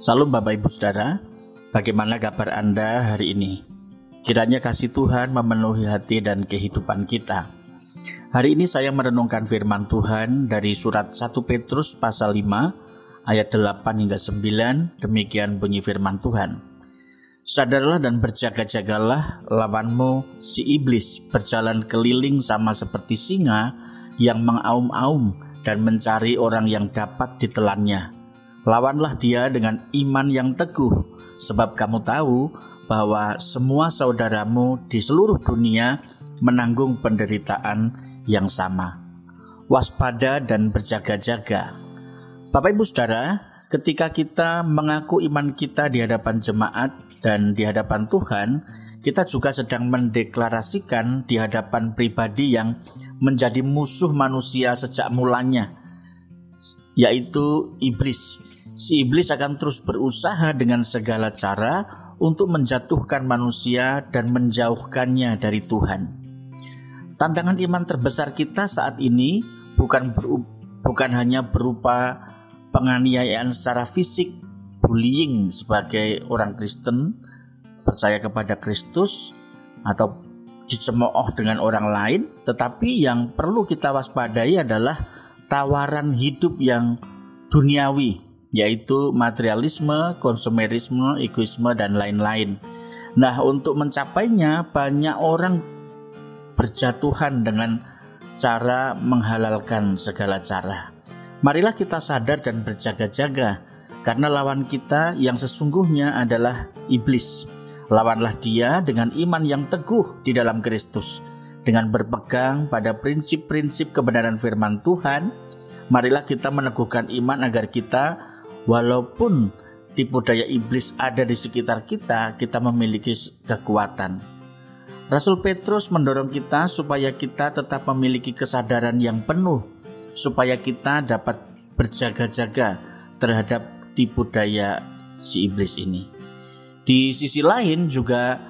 Salam Bapak Ibu Saudara, bagaimana kabar Anda hari ini? Kiranya kasih Tuhan memenuhi hati dan kehidupan kita. Hari ini saya merenungkan firman Tuhan dari surat 1 Petrus pasal 5 ayat 8 hingga 9, demikian bunyi firman Tuhan. Sadarlah dan berjaga-jagalah lawanmu si iblis berjalan keliling sama seperti singa yang mengaum-aum dan mencari orang yang dapat ditelannya Lawanlah dia dengan iman yang teguh, sebab kamu tahu bahwa semua saudaramu di seluruh dunia menanggung penderitaan yang sama. Waspada dan berjaga-jaga. Bapak Ibu Saudara, ketika kita mengaku iman kita di hadapan jemaat dan di hadapan Tuhan, kita juga sedang mendeklarasikan di hadapan pribadi yang menjadi musuh manusia sejak mulanya, yaitu iblis si iblis akan terus berusaha dengan segala cara untuk menjatuhkan manusia dan menjauhkannya dari Tuhan. Tantangan iman terbesar kita saat ini bukan beru, bukan hanya berupa penganiayaan secara fisik, bullying sebagai orang Kristen, percaya kepada Kristus atau dicemooh dengan orang lain, tetapi yang perlu kita waspadai adalah tawaran hidup yang duniawi yaitu materialisme, konsumerisme, egoisme, dan lain-lain. Nah, untuk mencapainya, banyak orang berjatuhan dengan cara menghalalkan segala cara. Marilah kita sadar dan berjaga-jaga, karena lawan kita yang sesungguhnya adalah iblis. Lawanlah dia dengan iman yang teguh di dalam Kristus, dengan berpegang pada prinsip-prinsip kebenaran firman Tuhan. Marilah kita meneguhkan iman agar kita walaupun tipu daya iblis ada di sekitar kita, kita memiliki kekuatan. Rasul Petrus mendorong kita supaya kita tetap memiliki kesadaran yang penuh, supaya kita dapat berjaga-jaga terhadap tipu daya si iblis ini. Di sisi lain juga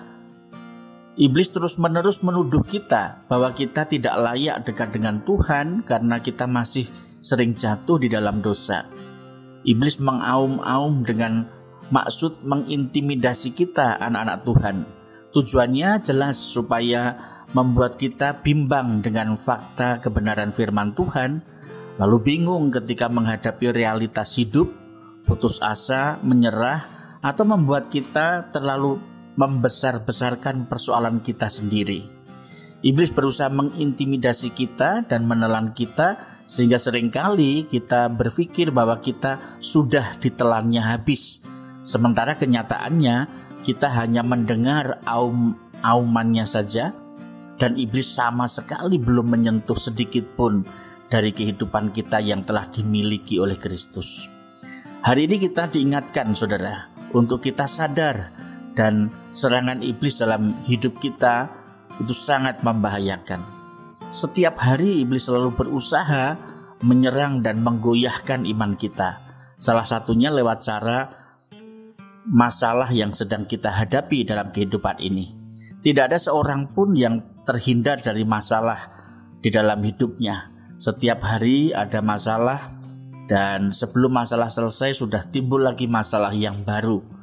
iblis terus-menerus menuduh kita bahwa kita tidak layak dekat dengan Tuhan karena kita masih sering jatuh di dalam dosa. Iblis mengaum-aum dengan maksud mengintimidasi kita anak-anak Tuhan. Tujuannya jelas supaya membuat kita bimbang dengan fakta kebenaran firman Tuhan, lalu bingung ketika menghadapi realitas hidup, putus asa, menyerah, atau membuat kita terlalu membesar-besarkan persoalan kita sendiri. Iblis berusaha mengintimidasi kita dan menelan kita sehingga sering kali kita berpikir bahwa kita sudah ditelannya habis. Sementara kenyataannya kita hanya mendengar aum aumannya saja dan iblis sama sekali belum menyentuh sedikit pun dari kehidupan kita yang telah dimiliki oleh Kristus. Hari ini kita diingatkan saudara untuk kita sadar dan serangan iblis dalam hidup kita itu sangat membahayakan. Setiap hari iblis selalu berusaha menyerang dan menggoyahkan iman kita. Salah satunya lewat cara masalah yang sedang kita hadapi dalam kehidupan ini. Tidak ada seorang pun yang terhindar dari masalah di dalam hidupnya. Setiap hari ada masalah dan sebelum masalah selesai sudah timbul lagi masalah yang baru.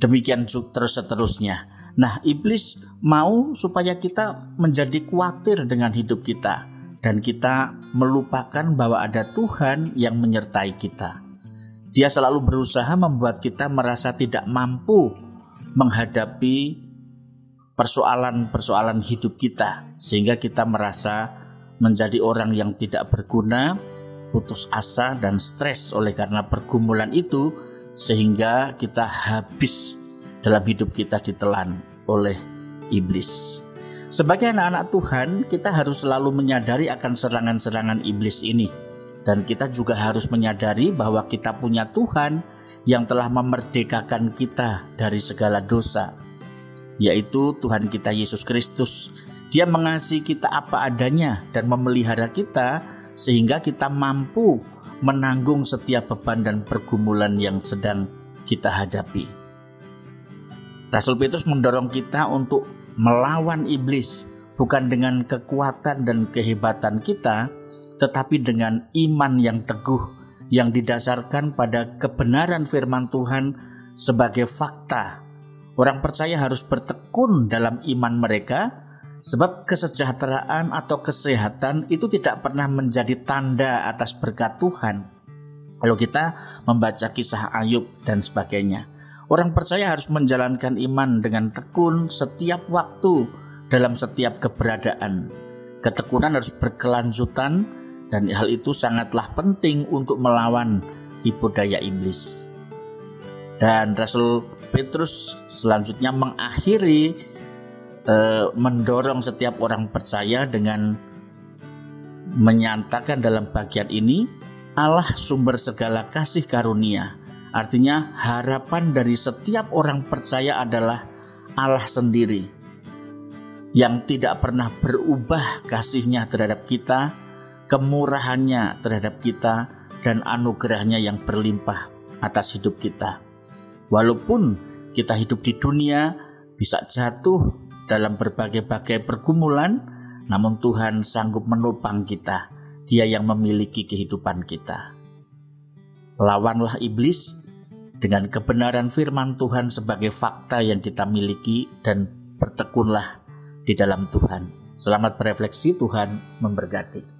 Demikian terus seterusnya. Nah, iblis mau supaya kita menjadi khawatir dengan hidup kita dan kita melupakan bahwa ada Tuhan yang menyertai kita. Dia selalu berusaha membuat kita merasa tidak mampu menghadapi persoalan-persoalan hidup kita sehingga kita merasa menjadi orang yang tidak berguna, putus asa dan stres oleh karena pergumulan itu sehingga kita habis dalam hidup kita ditelan oleh iblis. Sebagai anak-anak Tuhan, kita harus selalu menyadari akan serangan-serangan iblis ini. Dan kita juga harus menyadari bahwa kita punya Tuhan yang telah memerdekakan kita dari segala dosa, yaitu Tuhan kita Yesus Kristus. Dia mengasihi kita apa adanya dan memelihara kita sehingga kita mampu menanggung setiap beban dan pergumulan yang sedang kita hadapi. Rasul Petrus mendorong kita untuk melawan iblis bukan dengan kekuatan dan kehebatan kita, tetapi dengan iman yang teguh yang didasarkan pada kebenaran firman Tuhan sebagai fakta. Orang percaya harus bertekun dalam iman mereka, sebab kesejahteraan atau kesehatan itu tidak pernah menjadi tanda atas berkat Tuhan. Kalau kita membaca kisah Ayub dan sebagainya, orang percaya harus menjalankan iman dengan tekun setiap waktu dalam setiap keberadaan. Ketekunan harus berkelanjutan dan hal itu sangatlah penting untuk melawan tipu daya iblis. Dan Rasul Petrus selanjutnya mengakhiri eh, mendorong setiap orang percaya dengan menyatakan dalam bagian ini Allah sumber segala kasih karunia. Artinya harapan dari setiap orang percaya adalah Allah sendiri yang tidak pernah berubah kasihnya terhadap kita kemurahannya terhadap kita, dan anugerahnya yang berlimpah atas hidup kita. Walaupun kita hidup di dunia bisa jatuh dalam berbagai-bagai pergumulan, namun Tuhan sanggup menopang kita. Dia yang memiliki kehidupan kita. Lawanlah iblis dengan kebenaran firman Tuhan sebagai fakta yang kita miliki dan bertekunlah di dalam Tuhan. Selamat berefleksi, Tuhan memberkati.